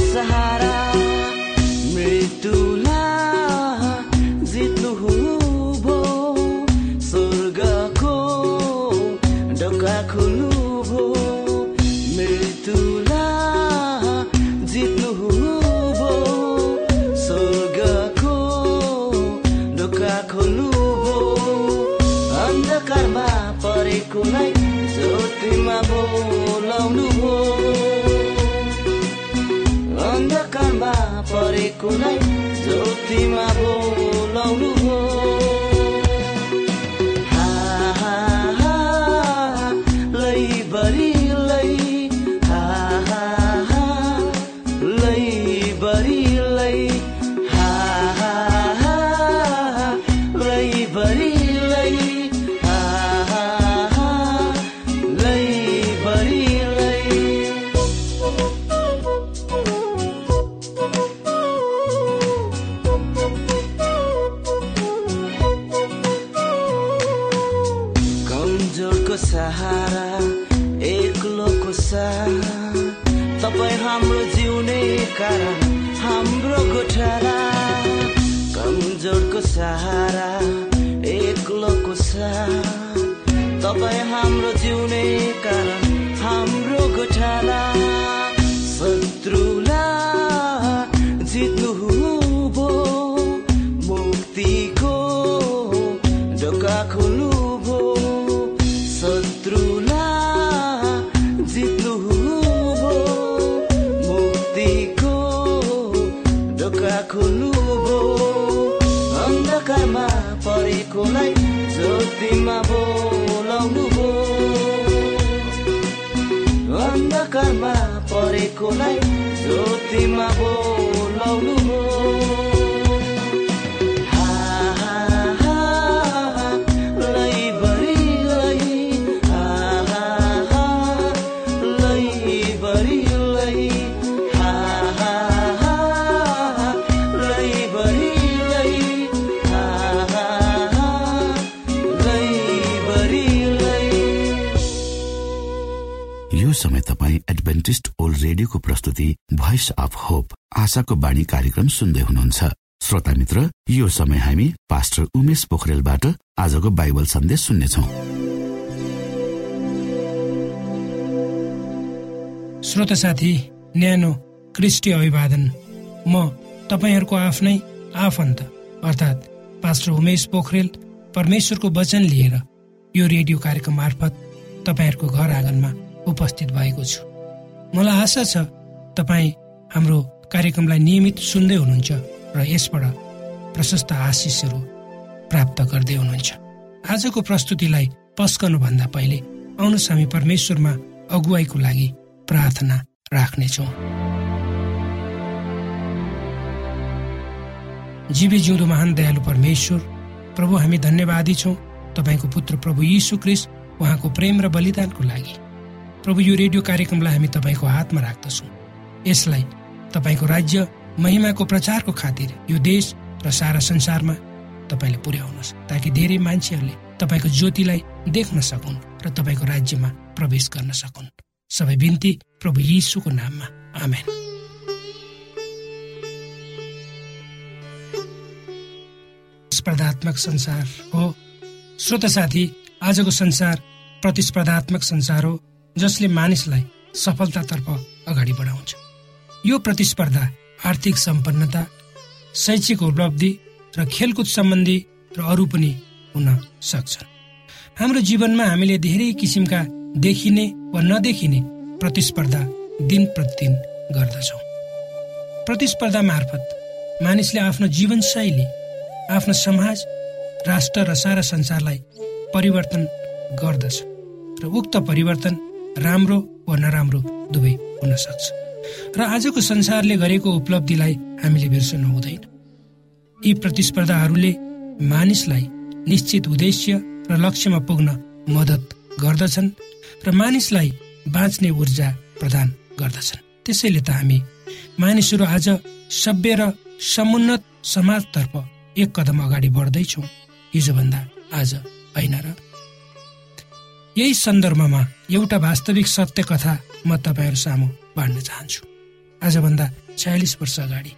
जीवनको सहारा मृत्युला अन्धकारमा परेकोलाई ज्योतिमा बोलाउनु भो अन्धकारमा परेकोलाई ज्योतिमा बोलाउनु आशाको बाणी कार्यक्रम सुन्दै हुनुहुन्छ। श्रोता मित्र यो समय हामी पास्टर उमेश पोखरेलबाट आजको बाइबल सन्देश सुन्नेछौ। श्रोता साथी न्यानो क्रिस्टी अभिवादन। म तपाईँहरूको आफ्नै आफन्त अर्थात् पास्टर उमेश पोखरेल परमेश्वरको वचन लिएर यो रेडियो कार्यक्रम मार्फत तपाईँहरूको घर आँगनमा उपस्थित भएको छु। मलाई आशा छ तपाईँ हाम्रो कार्यक्रमलाई नियमित सुन्दै हुनुहुन्छ र यसबाट प्रशस्त आशिषहरू प्राप्त गर्दै हुनुहुन्छ। आजको प्रस्तुतिलाई पस्कनुभन्दा पहिले आउनुहोस् हामी परमेश्वरमा अगुवाईको लागि प्रार्थना राख्नेछौँ। जीवी जिउँदो महान दयालु परमेश्वर प्रभु हामी धन्यवादी छौँ। तपाईँको पुत्र प्रभु यीशु क्रिस्ट उहाँको प्रेम र बलिदानको लागि। प्रभु यो रेडियो कार्यक्रमलाई हामी तपाईँको हातमा राख्दछौँ। यसलाई तपाईँको राज्य महिमाको प्रचारको खातिर यो देश र सारा संसारमा तपाईँले पुर्याउनुहोस् ताकि धेरै मान्छेहरूले तपाईँको ज्योतिलाई देख्न सकुन् र तपाईँको राज्यमा प्रवेश गर्न सकुन्। सबै बिन्ती प्रभु यीशुको नाममा। आमेन। स्पर्धात्मक संसार हो। श्रोत साथी आजको संसार प्रतिस्पर्धात्मक संसार हो जसले मानिसलाई सफलतातर्फ अगाडि बढाउँछ। यो प्रतिस्पर्धा आर्थिक सम्पन्नता शैक्षिक उपलब्धि र खेलकुद सम्बन्धी र अरू पनि हुन सक्छन् हाम्रो जीवनमा हामीले धेरै किसिमका देखिने वा नदेखिने प्रतिस्पर्धा दिन प्रतिदिन गर्दछौँ। प्रतिस्पर्धा मार्फत मानिसले आफ्नो जीवनशैली आफ्नो समाज राष्ट्र र सारा संसारलाई परिवर्तन गर्दछ र उक्त परिवर्तन राम्रो वा नराम्रो दुवै हुन सक्छ। र आजको संसारले गरेको उपलब्धिलाई हामीले बिर्सनु हुँदैन। यी प्रतिस्पर्धाहरूले मानिसलाई निश्चित उद्देश्य र लक्ष्यमा पुग्न मद्दत गर्दछन् र मानिसलाई बाँच्ने ऊर्जा प्रदान गर्दछन्। त्यसैले त हामी मानिसहरू आज सभ्य र समुन्नत समाजतर्फ एक कदम अगाडि बढ्दैछौँ। हिजोभन्दा आज होइन र। यही सन्दर्भमा एउटा वास्तविक सत्य कथा म तपाईँहरू सामु बाँड्न चाहन्छु। आजभन्दा छयालिस वर्ष अगाडि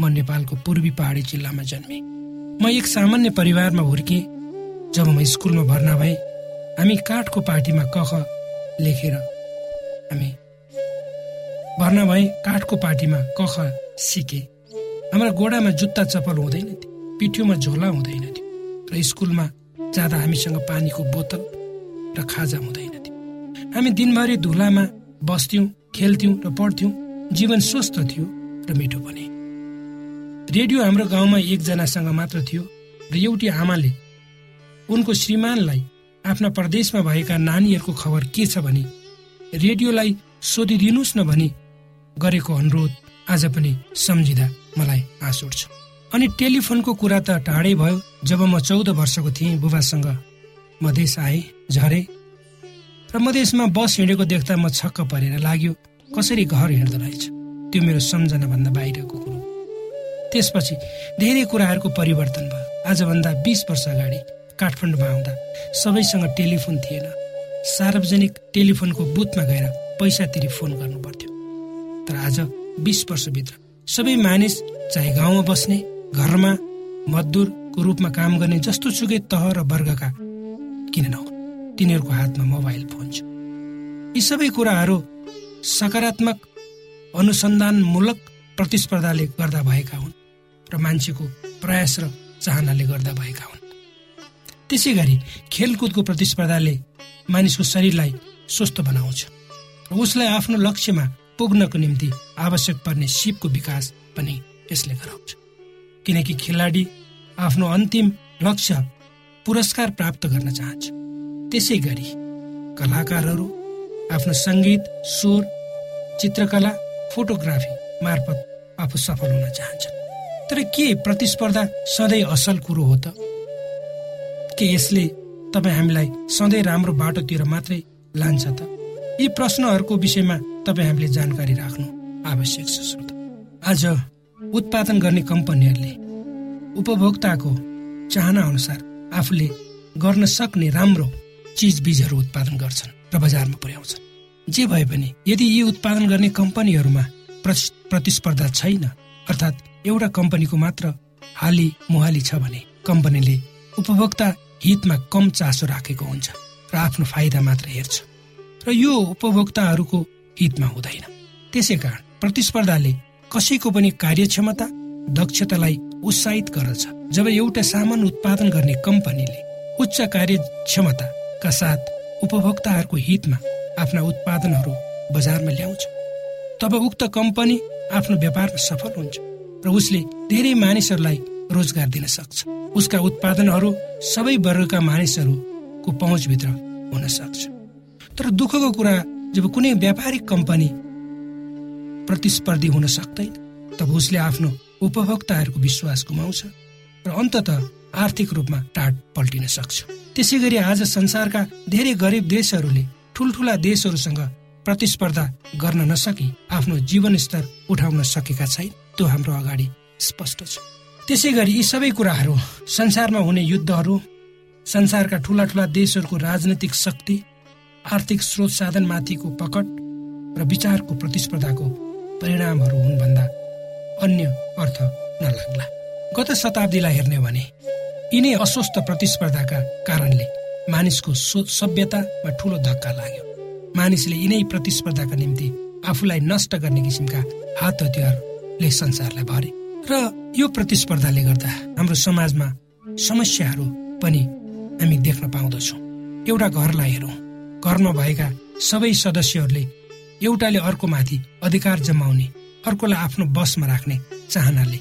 म नेपालको पूर्वी पहाडी जिल्लामा जन्मे। म एक सामान्य परिवारमा हुर्केँ जब म स्कुलमा भर्ना भएँ हामी काठको पार्टीमा कख लेखेर हामी भर्ना भए काठको पार्टीमा कख सिके। हाम्रा गोडामा जुत्ता चप्पल हुँदैन थियो पिठ्योमा झोला हुँदैन थियो र स्कुलमा जाँदा हामीसँग पानीको बोतल र खाजा हुँदैन थियो। हामी दिनभरि धुलामा बस्थ्यौँ खेल्थ्यौँ र पढ्थ्यौँ जीवन स्वस्थ थियो र मिठो पनि। रेडियो हाम्रो गाउँमा एकजनासँग मात्र थियो र एउटी आमाले उनको श्रीमानलाई आफ्ना प्रदेशमा भएका नानीहरूको खबर के छ भने रेडियोलाई सोधिदिनुहोस् न भनी गरेको अनुरोध आज पनि सम्झिँदा मलाई हाँस उठ्छ अनि टेलिफोनको कुरा त टाढै भयो जब म चौध वर्षको थिएँ बुबासँग। मधेस आए झरे र मधेसमा बस हिँडेको देख्दा म छक्क परेर लाग्यो। कसरी घर हिँड्दो रहेछ? त्यो मेरो सम्झनाभन्दा बाहिरको कुरो। त्यसपछि धेरै कुराहरूको परिवर्तन भयो। आजभन्दा बिस वर्ष अगाडि काठमाडौँमा आउँदा सबैसँग टेलिफोन थिएन। सार्वजनिक टेलिफोनको बुथमा गएर पैसा तिरी फोन गर्नु पर्थ्यो तर आज बिस वर्षभित्र सबै मानिस चाहे गाउँमा बस्ने घरमा मजदुरको रूपमा काम गर्ने जस्तो सुकै तह र वर्गका किन नहुन्? तिनीहरूको हातमा मोबाइल फोन छ। यी सबै कुराहरू सकारात्मक अनुसन्धानमूलक प्रतिस्पर्धाले गर्दा भएका हुन् र मान्छेको प्रयास र चाहनाले गर्दा भएका हुन्। त्यसै गरी खेलकुदको प्रतिस्पर्धाले मानिसको शरीरलाई स्वस्थ बनाउँछ र उसलाई आफ्नो लक्ष्यमा पुग्नको निम्ति आवश्यक पर्ने सिपको विकास पनि यसले गराउँछ। किनकि खेलाडी आफ्नो अन्तिम लक्ष्य पुरस्कार प्राप्त गर्न चाहन्छ। त्यसै गरी कलाकारहरू आफ्नो सङ्गीत स्वर चित्रकला फोटोग्राफी मार्फत आफू सफल हुन चाहन्छन्। तर के प्रतिस्पर्धा सधैँ असल कुरो हो त? के यसले तपाईँ हामीलाई सधैँ राम्रो बाटोतिर मात्रै लान्छ त? यी प्रश्नहरूको विषयमा तपाईँ हामीले जानकारी राख्नु आवश्यक छ श्रोत। आज उत्पादन गर्ने कम्पनीहरूले उपभोक्ताको चाहना अनुसार आफूले गर्न सक्ने राम्रो चिज बिजहरू उत्पादन गर्छन् र बजारमा पुर्याउँछन्। जे भए पनि यदि यी उत्पादन गर्ने कम्पनीहरूमा प्रति- प्रतिस्पर्धा छैन अर्थात् एउटा कम्पनीको मात्र हाली मुहाली छ भने कम्पनीले उपभोक्ता हितमा कम चासो राखेको हुन्छ र आफ्नो फाइदा मात्र हेर्छ। र यो उपभोक्ताहरूको हितमा हुँदैन। त्यसै कारण प्रतिस्पर्धाले कसैको पनि कार्यक्षमता दक्षतालाई उत्साहित गर्दछ। जब एउटा सामान उत्पादन गर्ने कम्पनीले उच्च कार्यक्षमताका साथ उपभोक्ताहरूको हितमा आफ्ना उत्पादनहरू बजारमा ल्याउँछ। तब उक्त कम्पनी आफ्नो व्यापारमा सफल हुन्छ र उसले धेरै मानिसहरूलाई रोजगार दिन सक्छ। उसका उत्पादनहरू सबै वर्गका मानिसहरूको पहुँचभित्र हुन सक्छ। तर दुःखको कुरा जब कुनै व्यापारिक कम्पनी प्रतिस्पर्धी हुन सक्दैन तब उसले आफ्नो उपभोक्ताहरूको विश्वास गुमाउँछ र अन्तत आर्थिक रूपमा टाट पल्टिन सक्छ। त्यसै गरी आज संसारका धेरै गरिब देशहरूले ठुल्ठुला देशहरूसँग प्रतिस्पर्धा गर्न नसकी आफ्नो जीवनस्तर उठाउन सकेका छैन। त्यो हाम्रो अगाडि स्पष्ट छ। त्यसै गरी यी सबै कुराहरू संसारमा हुने युद्धहरू संसारका ठुला ठुला देशहरूको राजनैतिक शक्ति आर्थिक स्रोत साधनमाथिको पकड र विचारको प्रतिस्पर्धाको परिणामहरू हुन् भन्दा अन्य अर्थ नलाग्ला। गत शताब्दीलाई हेर्ने भने यिनै अस्वस्थ प्रतिस्पर्धाका कारणले मानिसको सभ्यतामा ठुलो धक्का लाग्यो। मानिसले यिनै प्रतिस्पर्धाका निम्ति आफूलाई नष्ट गर्ने किसिमका हात हतियारले संसारलाई भरे। र यो प्रतिस्पर्धाले गर्दा हाम्रो समाजमा समस्याहरू पनि हामी देख्न पाउँदछौँ। एउटा घरलाई हेरौँ। घरमा भएका सबै सदस्यहरूले एउटाले अर्कोमाथि अधिकार जमाउने अर्कोलाई आफ्नो बसमा राख्ने चाहनाले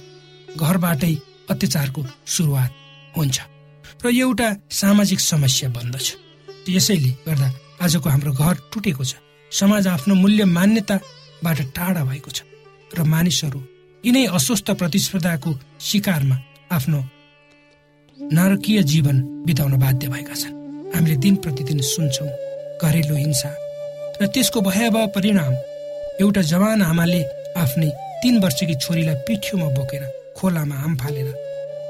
घरबाटै अत्याचारको सुरुवात हुन्छ। र एउटा सामाजिक समस्या बन्दछ यसैले गर्दा आजको हाम्रो घर टुटेको छ। समाज आफ्नो मूल्य मान्यताबाट टाढा भएको छ। र मानिसहरू यिनै अस्वस्थ प्रतिस्पर्धाको शिकारमा आफ्नो नरकीय जीवन बिताउन बाध्य भएका छन्। हामीले दिन प्रतिदिन सुन्छौँ घरेलु हिंसा र त्यसको भयावह परिणाम एउटा जवान आमाले आफ्नै तीन वर्षकी छोरीलाई पिठ्योमा बोकेर खोलामा आम फालेर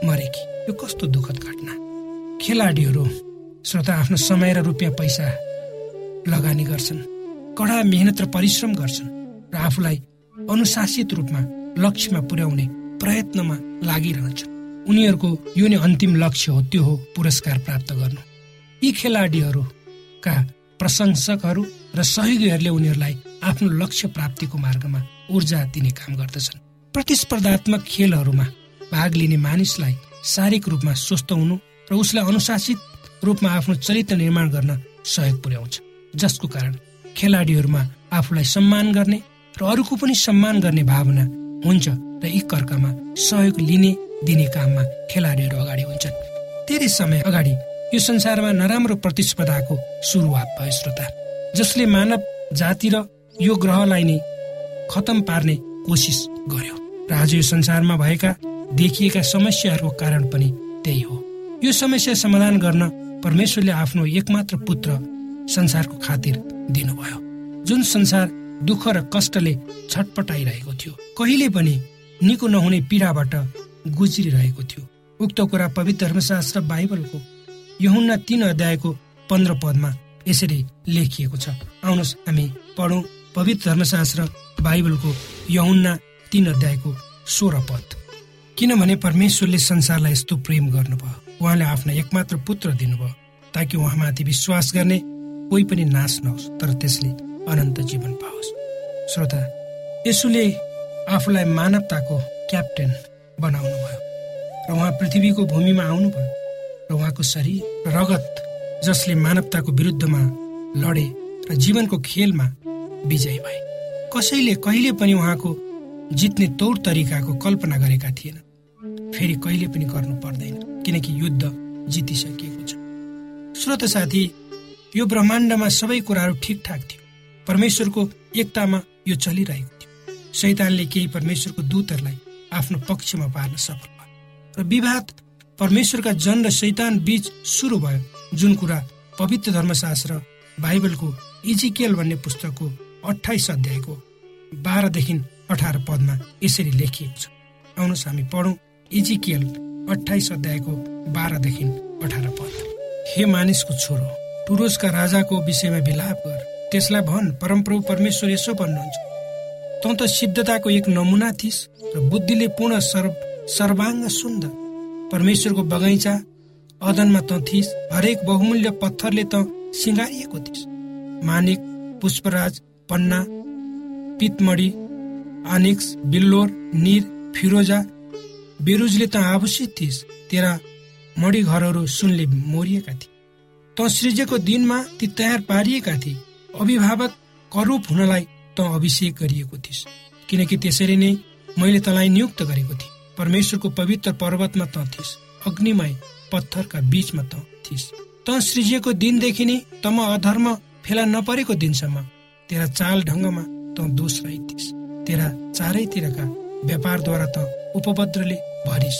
मरेकी। यो कस्तो दुःखद घटना? खेलाडीहरू श्रोता आफ्नो समय र रुपियाँ पैसा लगानी गर्छन् कडा मेहनत र परिश्रम गर्छन् र आफूलाई अनुशासित रूपमा लक्ष्यमा पुर्याउने प्रयत्नमा लागिरहन्छन्। उनीहरूको यो नै अन्तिम लक्ष्य हो त्यो हो पुरस्कार प्राप्त गर्नु। यी खेलाडीहरूका प्रशंसकहरू र सहयोगीहरूले उनीहरूलाई आफ्नो लक्ष्य प्राप्तिको मार्गमा ऊर्जा दिने काम गर्दछन्। प्रतिस्पर्धात्मक खेलहरूमा भाग लिने मानिसलाई शारीरिक रूपमा स्वस्थ हुनु र उसलाई अनुशासित रूपमा आफ्नो चरित्र निर्माण गर्न सहयोग पुर्याउँछ जसको कारण खेलाडीहरूमा आफूलाई सम्मान गर्ने र अरूको पनि सम्मान गर्ने भावना हुन्छ र एक अर्कामा सहयोग लिने दिने काममा खेलाडीहरू अगाडि हुन्छन्। धेरै समय अगाडि यो संसारमा नराम्रो प्रतिस्पर्धाको सुरुवात भयो श्रोता जसले मानव जाति र यो ग्रहलाई नै खतम पार्ने कोसिस गर्यो। र आज यो संसारमा भएका देखिएका समस्याहरूको कारण पनि त्यही हो। यो समस्या समाधान गर्न परमेश्वरले आफ्नो एकमात्र पुत्र संसारको खातिर दिनुभयो जुन संसार दुःख र कष्टले छटपटाइरहेको थियो। कहिले पनि निको नहुने पीडाबाट गुज्रिरहेको थियो। उक्त कुरा पवित्र धर्मशास्त्र बाइबलको यहुन्ना तीन अध्यायको पन्ध्र पदमा यसरी लेखिएको छ। आउनुहोस् हामी पढौँ पवित्र धर्मशास्त्र बाइबलको यहुन्ना तीन अध्यायको सोह्र पद। किनभने परमेश्वरले संसारलाई यस्तो प्रेम गर्नुभयो। उहाँले आफ्नो एकमात्र पुत्र दिनुभयो ताकि उहाँमाथि विश्वास गर्ने कोही पनि नाश नहोस् तर त्यसले अनन्त जीवन पाओस्। श्रोता यसुले आफूलाई मानवताको क्याप्टेन बनाउनु भयो र उहाँ पृथ्वीको भूमिमा आउनुभयो र उहाँको शरीर रगत जसले मानवताको विरुद्धमा लडे र जीवनको खेलमा विजय भए। कसैले कहिले पनि उहाँको जित्ने तौर तरिकाको कल्पना गरेका थिएन फेरि कहिले पनि गर्नु पर्दैन किनकि युद्ध जितिसकिएको छ। श्रोत साथी यो ब्रह्माण्डमा सबै कुराहरू ठिकठाक थियो। परमेश्वरको एकतामा यो चलिरहेको थियो। शैतानले केही परमेश्वरको दूतहरूलाई आफ्नो पक्षमा पार्न सफल भयो र विवाद परमेश्वरका जन र शैतान बीच सुरु भयो जुन कुरा पवित्र धर्मशास्त्र बाइबलको इजिकेल भन्ने पुस्तकको अठाइस अध्यायको बाह्रदेखि अठार पदमा यसरी लेखिएको छ। आउनुहोस् हामी पढौँ। इजिकेल अठाइस अध्यायको बाह्रदेखि अठार पद। हे मानिसको छोरो टुरोसका राजाको विषयमा विलाप गर। त्यसलाई भन् परमप्रभु परमेश्वर यसो भन्नुहुन्छ। तँ त सिद्धताको एक नमुना थिइस् र बुद्धिले पूर्ण सर्व सर्वाङ्ग सुन्दर। परमेश्वरको बगैँचा अदनमा त थिइस् हरेक बहुमूल्य पत्थरले त सिँगारिएको थिइस्। मानिक पुष्पराज पन्ना पितमणी आनिक्स बिल्लोर निर फिरोजा बेरुजले त आभूषित थिइस् तेरा मडी घरहरू सुनले मोरिएका थिए। त सृजेको दिनमा ती तयार पारिएका थिए। अभिभावक करूप हुनलाई त अभिषेक गरिएको थिइस् किनकि त्यसरी नै मैले तँलाई नियुक्त गरेको थिएँ। परमेश्वरको पवित्र पर्वतमा त थिइस् अग्निमय पत्थरका बीचमा त थिइस् त सृजिएको दिनदेखि नै तमा अधर्म फेला नपरेको दिनसम्म तेरा चाल ढङ्गमा त दोष रहिथिस् तेरा चारैतिरका व्यापारद्वारा त उपभद्रले भरिस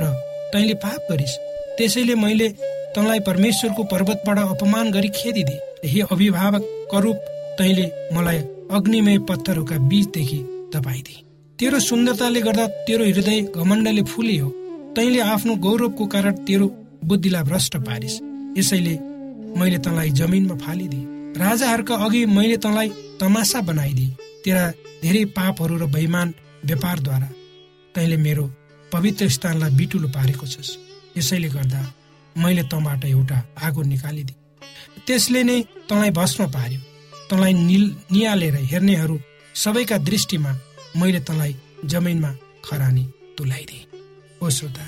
र तैँले पाप गरिस्। त्यसैले मैले तँलाई परमेश्वरको पर्वतबाट अपमान गरी खेदिदिए। हे अभिभावक करूप तैँले मलाई अग्निमय पत्थरहरूका बीचदेखि तपाइदिए तेरो सुन्दरताले गर्दा तेरो हृदय घमण्डले फुलियो तैँले आफ्नो गौरवको कारण तेरो बुद्धिलाई भ्रष्ट पारिस। यसैले मैले तँलाई जमिनमा फालिदिए। राजाहरूका अघि मैले तँलाई तमासा बनाइदिए। तेरा धेरै पापहरू र बैमान व्यापारद्वारा तैँले मेरो पवित्र स्थानलाई बिटुलो पारेको छस्। यसैले गर्दा मैले तँबाट एउटा आगो निकालिदिए। त्यसले नै तँलाई भस्म पार्यो। तँलाई निल निहालेर हेर्नेहरू सबैका दृष्टिमा मैले तँलाई जमिनमा खरानी तुलाइदिए। ओ श्रोता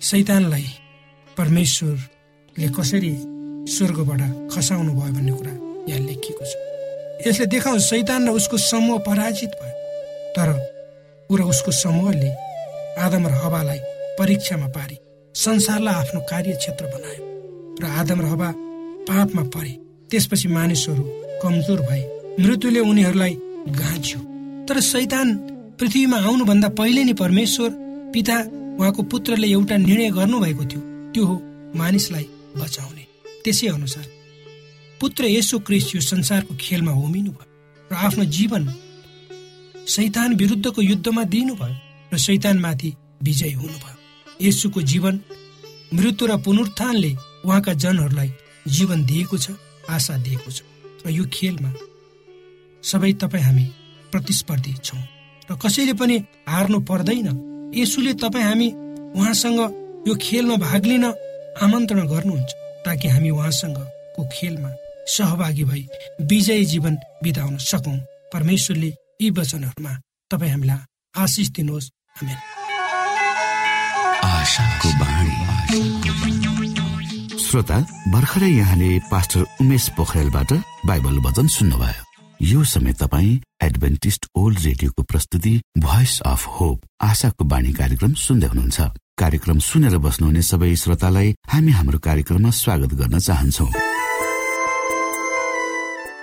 सैतानलाई परमेश्वरले कसरी स्वर्गबाट खसाउनु भयो भन्ने कुरा यहाँ लेखिएको छ। यसले देखाउँछ सैतान र उसको समूह पराजित भयो। तर पुरा उसको समूहले आदम र हवालाई परीक्षामा पारी संसारलाई आफ्नो कार्यक्षेत्र बनायो र आदम र हवा पापमा परे। त्यसपछि मानिसहरू कमजोर भए। मृत्युले उनीहरूलाई गाँच्यो तर सैतान पृथ्वीमा आउनुभन्दा पहिले नै परमेश्वर पिता उहाँको पुत्रले एउटा निर्णय गर्नुभएको थियो। त्यो हो मानिसलाई बचाउने। त्यसै अनुसार पुत्र यसो क्रिस यो संसारको खेलमा होमिनु भयो र आफ्नो जीवन सैतान विरुद्धको युद्धमा दिनुभयो। र सैतानमाथि विजय हुनुभयो। यसुको जीवन मृत्यु र पुनरुत्थानले उहाँका जनहरूलाई जीवन दिएको छ आशा दिएको छ। र यो खेलमा सबै तपाईँ हामी प्रतिस्पर्धी छौँ। र कसैले पनि हार्नु पर्दैन। यसुले तपाईँ हामी उहाँसँग यो खेलमा भाग लिन आमन्त्रण गर्नुहुन्छ ताकि हामी उहाँसँगको खेलमा सहभागी भई विजयी जीवन बिताउन सकौँ। परमेश्वरले यी वचनहरूमा तपाईँ हामीलाई आशिष दिनुहोस् श्रोता भर्खरै यहाँले पास्टर उमेश पोखरेलबाट बाइबल वचन सुन्नुभयो। यो समय तपाईँ एडभेन्टिस्ट ओल्ड रेडियोको प्रस्तुति भोइस अफ होप आशाको बाणी कार्यक्रम सुन्दै हुनुहुन्छ। कार्यक्रम सुनेर बस्नुहुने सबै श्रोतालाई हामी हाम्रो कार्यक्रममा स्वागत गर्न चाहन्छौ।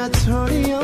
I turn, you.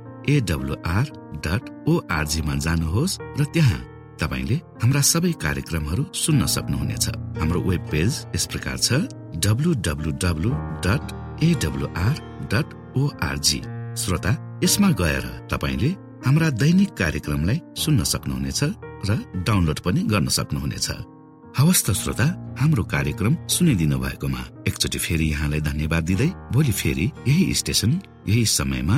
A W R dot ओआरजीमा जानुहोस् र त्यहाँ तपाईँले हाम्रा सबै कार्यक्रमहरू सुन्न सक्नुहुनेछ। हाम्रो वेब पेज यस प्रकार छ W W W dot A W R dot O R G श्रोता यसमा गएर तपाईँले हाम्रा दैनिक कार्यक्रमलाई सुन्न सक्नुहुनेछ र डाउनलोड पनि गर्न सक्नुहुनेछ। हवस् त श्रोता हाम्रो कार्यक्रम सुनिदिनु भएकोमा एकचोटि फेरि यहाँलाई धन्यवाद दिँदै भोलि फेरि यही स्टेशन यही समयमा